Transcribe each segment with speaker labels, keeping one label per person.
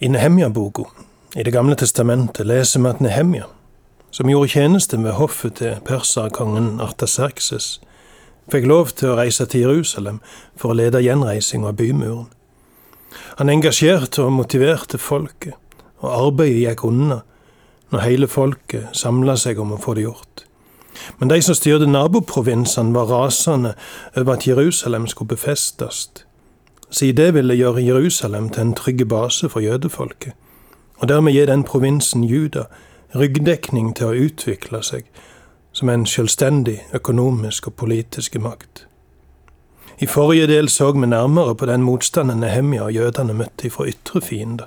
Speaker 1: I Nehemja-boka i Det gamle testamentet leser vi at Nehemja, som gjorde tjeneste ved hoffet til perserkongen Artaserkses, fikk lov til å reise til Jerusalem for å lede gjenreising av bymuren. Han engasjerte og motiverte folket, og arbeidet gikk unna når hele folket samla seg om å få det gjort. Men de som styrte naboprovinsene, var rasende over at Jerusalem skulle befestes. Siden det ville gjøre Jerusalem til en trygg base for jødefolket, og dermed gi den provinsen Juda ryggdekning til å utvikle seg som en selvstendig økonomisk og politisk makt. I forrige del så vi nærmere på den motstanden Nehemja og jødene møtte fra ytre fiender,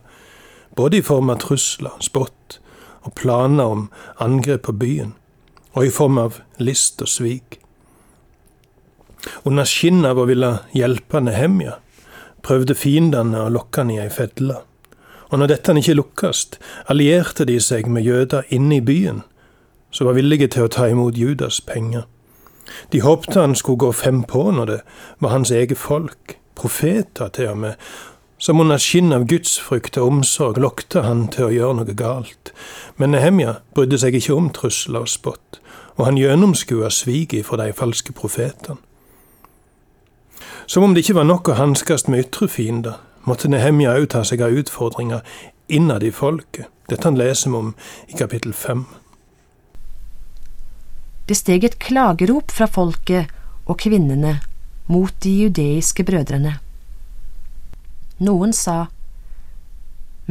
Speaker 1: både i form av trusler, spott og planer om angrep på byen, og i form av list og svik. Under skinnet av å ville hjelpe Nehemja prøvde fiendene å lokke han i ei felle. Og når dette ikke lukkast, allierte de seg med jøder inne i byen, som var villige til å ta imot Judas penger. De håpte han skulle gå fem på når det var hans eget folk, profeter til og med, som under skinn av gudsfrykt og omsorg lokte han til å gjøre noe galt. Men Nehemja brydde seg ikke om trusler og spott, og han gjennomskua sviket fra de falske profetene. Som om det ikke var nok å hanskes med ytre fiender, måtte Nehemja òg ta seg av utfordringer innad i folket. Dette han leser vi om i kapittel fem.
Speaker 2: Det steg et klagerop fra folket og kvinnene mot de judeiske brødrene. Noen sa,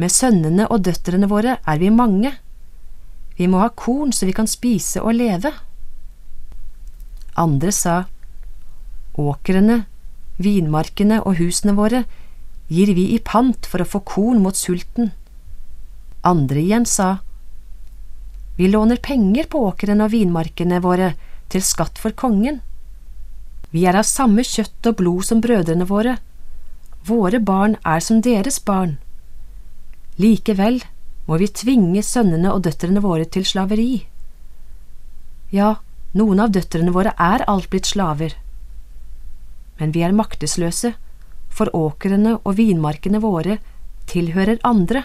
Speaker 2: Med sønnene og døtrene våre er vi mange, vi må ha korn så vi kan spise og leve. Andre sa, Åkrene, vinmarkene og husene våre gir vi i pant for å få korn mot sulten. Andre igjen sa, Vi låner penger på åkrene og vinmarkene våre til skatt for kongen. Vi er av samme kjøtt og blod som brødrene våre. Våre barn er som deres barn. Likevel må vi tvinge sønnene og døtrene våre til slaveri. Ja, noen av døtrene våre er alt blitt slaver. Men vi er maktesløse, for åkrene og vinmarkene våre tilhører andre.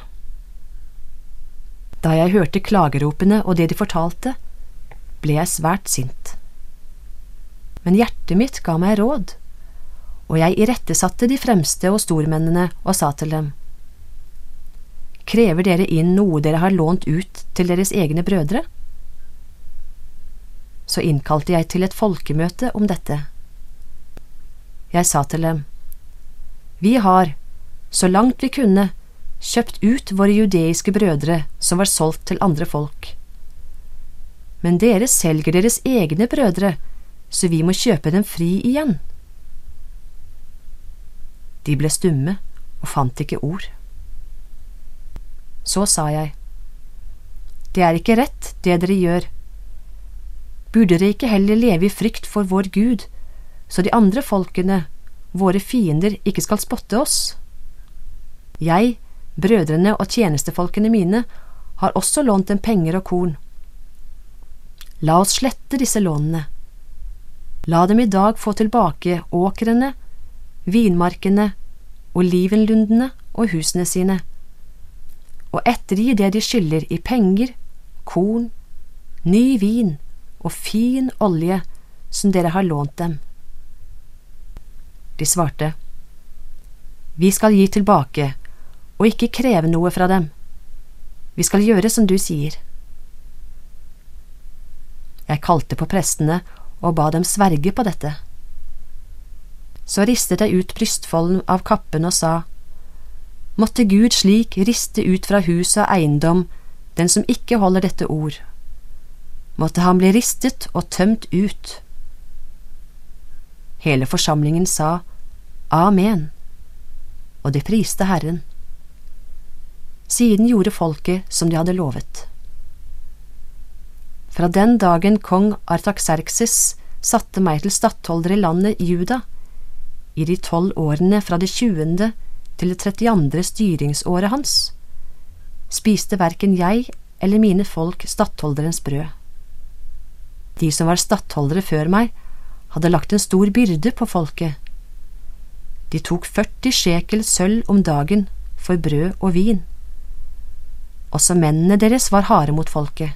Speaker 2: Da jeg hørte klageropene og det de fortalte, ble jeg svært sint. Men hjertet mitt ga meg råd, og jeg irettesatte de fremste og stormennene og sa til dem, Krever dere inn noe dere har lånt ut til deres egne brødre? Så innkalte jeg til et folkemøte om dette. Jeg sa til dem, Vi har, så langt vi kunne, kjøpt ut våre judeiske brødre som var solgt til andre folk. Men dere selger deres egne brødre, så vi må kjøpe dem fri igjen. De ble stumme og fant ikke ord. Så sa jeg, Det er ikke rett, det dere gjør. Burde dere ikke heller leve i frykt for vår Gud, så de andre folkene, våre fiender, ikke skal spotte oss? Jeg Brødrene og tjenestefolkene mine har også lånt dem penger og korn. La oss slette disse lånene. La dem i dag få tilbake åkrene, vinmarkene, olivenlundene og husene sine, og ettergi det de skylder i penger, korn, ny vin og fin olje som dere har lånt dem. De svarte, Vi skal gi tilbake og ikke kreve noe fra dem. Vi skal gjøre som du sier. Jeg kalte på prestene og ba dem sverge på dette. Så ristet jeg ut brystfolden av kappen og sa, Måtte Gud slik riste ut fra hus og eiendom den som ikke holder dette ord. Måtte han bli ristet og tømt ut. Hele forsamlingen sa Amen, og de priste Herren. Siden gjorde folket som de hadde lovet. Fra den dagen kong Artaxerxes satte meg til stattholder i landet Juda, i de tolv årene fra det tjuende til det trettiandre styringsåret hans, spiste verken jeg eller mine folk stattholderens brød. De som var stattholdere før meg, hadde lagt en stor byrde på folket. De tok 40 sjekel sølv om dagen for brød og vin Også mennene deres var harde mot folket.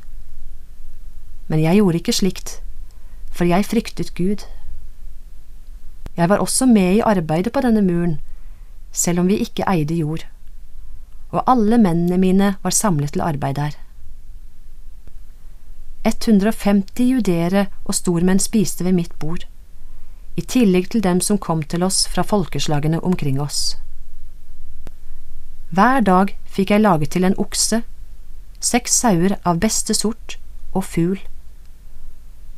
Speaker 2: Men jeg gjorde ikke slikt, for jeg fryktet Gud. Jeg var også med i arbeidet på denne muren, selv om vi ikke eide jord, og alle mennene mine var samlet til arbeid der. 150 judere og stormenn spiste ved mitt bord, i tillegg til dem som kom til oss fra folkeslagene omkring oss. Hver dag fikk jeg laget til en okse, seks sauer av beste sort og fugl,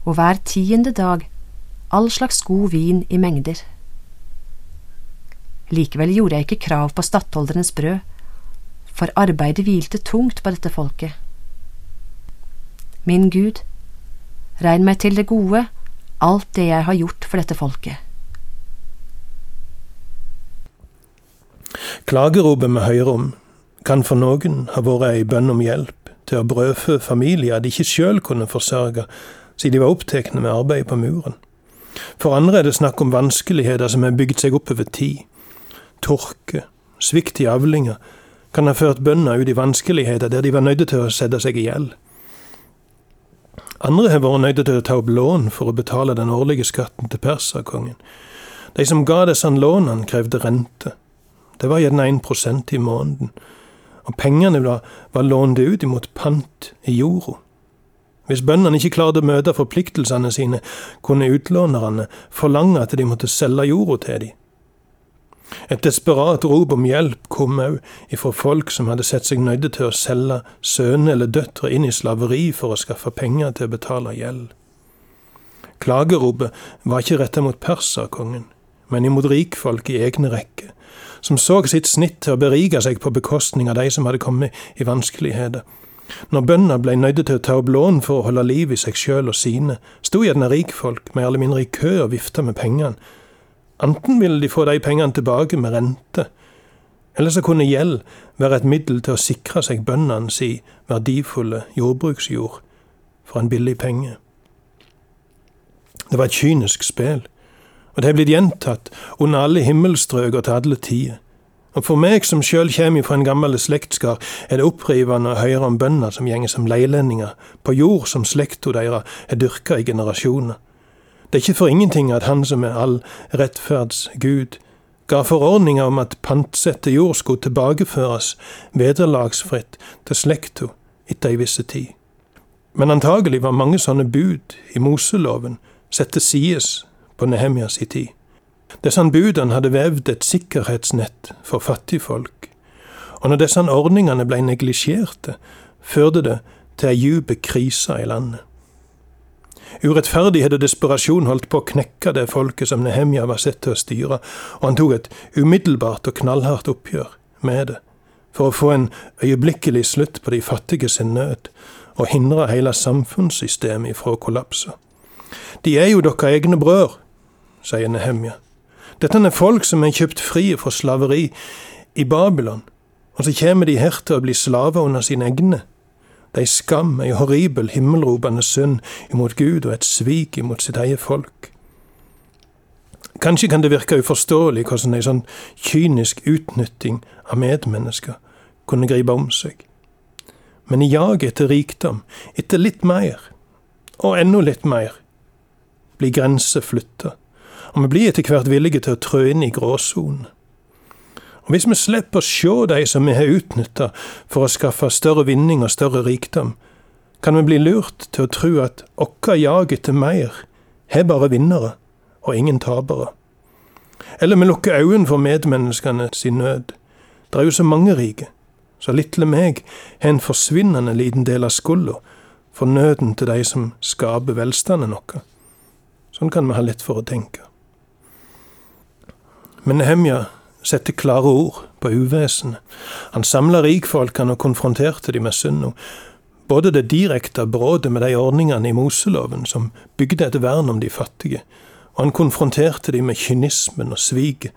Speaker 2: og hver tiende dag all slags god vin i mengder. Likevel gjorde jeg ikke krav på stattholderens brød, for arbeidet hvilte tungt på dette folket. Min Gud, regn meg til det gode, alt det jeg har gjort for dette folket.
Speaker 1: Klageropet vi hører om, kan for noen ha vært ei bønn om hjelp til å brødfø familier de ikke sjøl kunne forsørge, siden de var opptatt med arbeidet på muren. For andre er det snakk om vanskeligheter som har bygd seg opp over tid. Tørke, svikt i avlinger, kan ha ført bøndene ut i vanskeligheter der de var nødt til å sette seg i gjeld. Andre har vært nødt til å ta opp lån for å betale den årlige skatten til perserkongen. De som ga disse lånene, krevde rente. Det var gjerne 1% i måneden, og pengene var, var lånt ut imot pant i jorda. Hvis bøndene ikke klarte å møte forpliktelsene sine, kunne utlånerne forlange at de måtte selge jorda til dem. Et desperat rop om hjelp kom òg ifra folk som hadde sett seg nøyde til å selge sønner eller døtre inn i slaveri for å skaffe penger til å betale gjeld. Klageropet var ikke retta mot perserkongen, men imot rikfolk i egne rekker, som så sitt snitt til å berike seg på bekostning av de som hadde kommet i vanskeligheter. Når bøndene ble nøyde til å ta opp lån for å holde liv i seg sjøl og sine, sto gjerne rikfolk mer eller mindre i kø og vifta med pengene, Enten ville de få de pengene tilbake med rente, eller så kunne gjeld være et middel til å sikre seg bøndene si verdifulle jordbruksjord for en billig penge. Det var et kynisk spill, og det er blitt gjentatt under alle himmelstrøk og til alle tider. Og for meg som sjøl kommer fra en gammel slektskar, er det opprivende å høre om bønder som gjenger som leilendinger på jord som slekta deres har dyrka i generasjoner. Det er ikke for ingenting at Han som er all rettferds Gud, ga forordninger om at pantsette jord skulle tilbakeføres vederlagsfritt til slekta etter ei visse tid. Men antagelig var mange sånne bud i Moseloven sett til sides på Nehemjas i tid. Disse budene hadde vevd et sikkerhetsnett for fattigfolk, og når disse ordningene ble neglisjerte, førte det til ei djup krise i landet. Urettferdighet og desperasjon holdt på å knekke det folket som Nehemja var sett til å styre, og han tok et umiddelbart og knallhardt oppgjør med det, for å få en øyeblikkelig slutt på de fattige sin nød, og hindre hele samfunnssystemet ifra å kollapse. De er jo deres egne brød, sier Nehemja. Dette er folk som er kjøpt fri fra slaveri i Babylon, og så kommer de her til å bli slaver under sine egne. Det er en skam, ei horribel, himmelropende synd imot Gud og et svik imot sitt eget folk. Kanskje kan det virke uforståelig hvordan ei sånn kynisk utnytting av medmennesker kunne gripe om seg. Men i jaget etter rikdom, etter litt mer, og enda litt mer, blir grenser flytta, og vi blir etter hvert villige til å trø inn i gråsonen. Og Hvis vi slipper å se de som vi har utnytta for å skaffe større vinning og større rikdom, kan vi bli lurt til å tro at vårt jag etter mer har bare vinnere og ingen tapere. Eller vi lukker øynene for medmenneskene sin nød. Det er jo så mange rike, så lille meg har en forsvinnende liten del av skylda for nøden til de som skaper velstanden vår. Sånn kan vi ha lett for å tenke. Men Nehemja sette klare ord på uvesenet. Han samla rikfolkene og konfronterte de med synda. Både det direkte brådet med de ordningene i Moseloven som bygde et vern om de fattige, og han konfronterte de med kynismen og sviget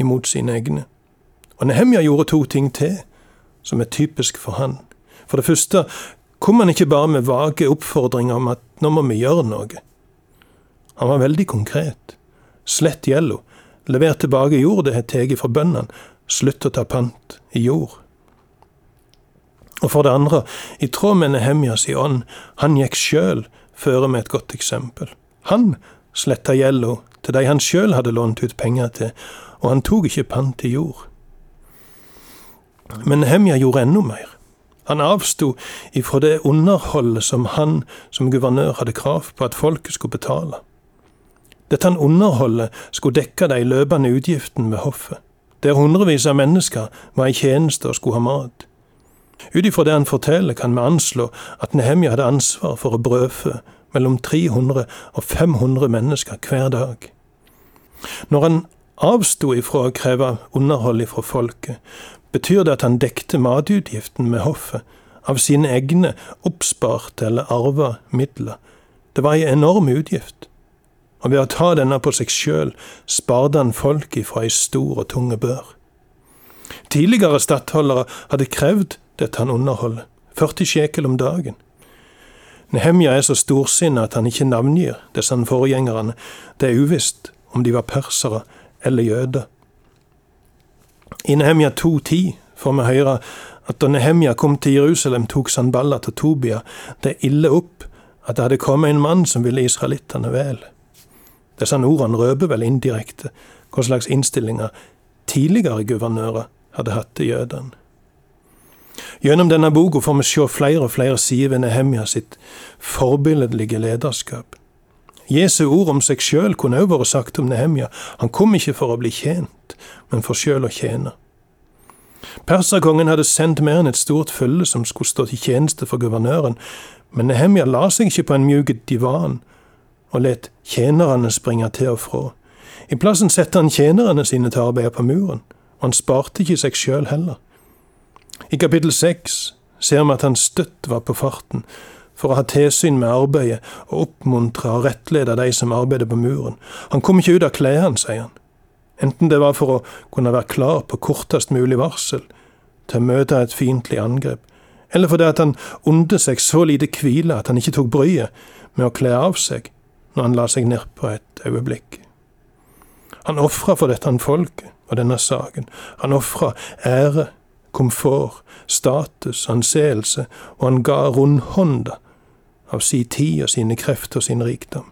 Speaker 1: imot sine egne. Og Nehemja gjorde to ting til, som er typisk for han. For det første kom han ikke bare med vage oppfordringer om at nå må vi gjøre noe. Han var veldig konkret. Slett gjelda Lever tilbake jord det har tatt fra bøndene. Slutt å ta pant i jord. Og for det andre, i tråd med Nehemjas i ånd, han gikk sjøl føre med et godt eksempel. Han sletta gjelda til de han sjøl hadde lånt ut penger til, og han tok ikke pant i jord. Men Nehemja gjorde enda mer. Han avsto ifra det underholdet som han som guvernør hadde krav på at folket skulle betale. Dette underholdet skulle dekke de løpende utgiftene ved hoffet, der hundrevis av mennesker var i tjeneste og skulle ha mat. Ut ifra det han forteller, kan vi anslå at Nehemja hadde ansvar for å brødfø mellom 300 og 500 mennesker hver dag. Når han avsto ifra å kreve underhold ifra folket, betyr det at han dekte matutgiften med hoffet av sine egne oppsparte eller arva midler. Det var ei enorm utgift, og ved å ta denne på seg sjøl sparte han folk ifra ei stor og tunge bør. Tidligere stattholdere hadde krevd dette han underholder, 40 sjekel om dagen. Nehemja er så storsinna at han ikke navngir disse forgjengerne, det er uvisst om de var persere eller jøder. I Nehemja 2.10 får vi høre at da Nehemja kom til Jerusalem, tok Sanballat og Tobia det ille opp at det hadde kommet en mann som ville israelittene vel. Disse ordene røper vel indirekte hva slags innstillinger tidligere guvernører hadde hatt til jødene. Gjennom denne boka får vi se flere og flere sider ved Nehemja sitt forbilledlige lederskap. Jesu ord om seg sjøl kunne òg vært sagt om Nehemja. Han kom ikke for å bli tjent, men for sjøl å tjene. Perserkongen hadde sendt mer enn et stort følge som skulle stå til tjeneste for guvernøren, men Nehemja la seg ikke på en mjuk divan og let tjenerne springe til og fra. I plassen satte han tjenerne sine til å arbeide på muren, og han sparte ikke seg sjøl heller. I kapittel seks ser vi at han støtt var på farten for å ha tilsyn med arbeidet og oppmuntre og rettlede de som arbeider på muren. Han kom ikke ut av klærne, sier han. Enten det var for å kunne være klar på kortest mulig varsel til å møte et fiendtlig angrep, eller fordi at han unte seg så lite hvile at han ikke tok bryet med å kle av seg når han la seg nedpå et øyeblikk. Han ofra for dette han folket og denne saken. Han ofra ære, komfort, status, anseelse, og han ga rundhånda av si tid og sine krefter og sin rikdom.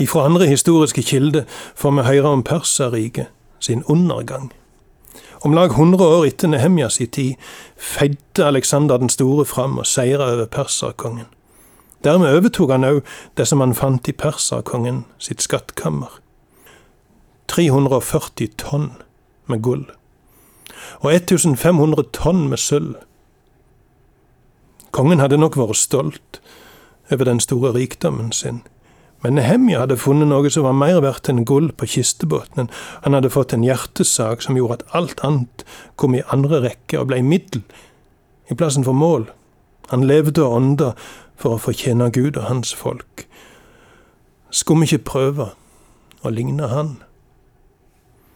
Speaker 1: Ifra andre historiske kilder får vi høre om Perserriket sin undergang. Om lag 100 år etter Nehemjas tid feide Aleksander den store fram og seira over perserkongen. Dermed overtok han òg det som han fant i perserkongen sitt skattkammer. 340 tonn med gull. Og 1500 tonn med sølv. Kongen hadde nok vært stolt over den store rikdommen sin. Men Nehemja hadde funnet noe som var mer verdt enn gull på kistebåten. Han hadde fått en hjertesak som gjorde at alt annet kom i andre rekke og blei middel i plassen for mål. Han levde og ånda for å fortjene Gud og hans folk. Skulle vi ikke prøve å ligne Han?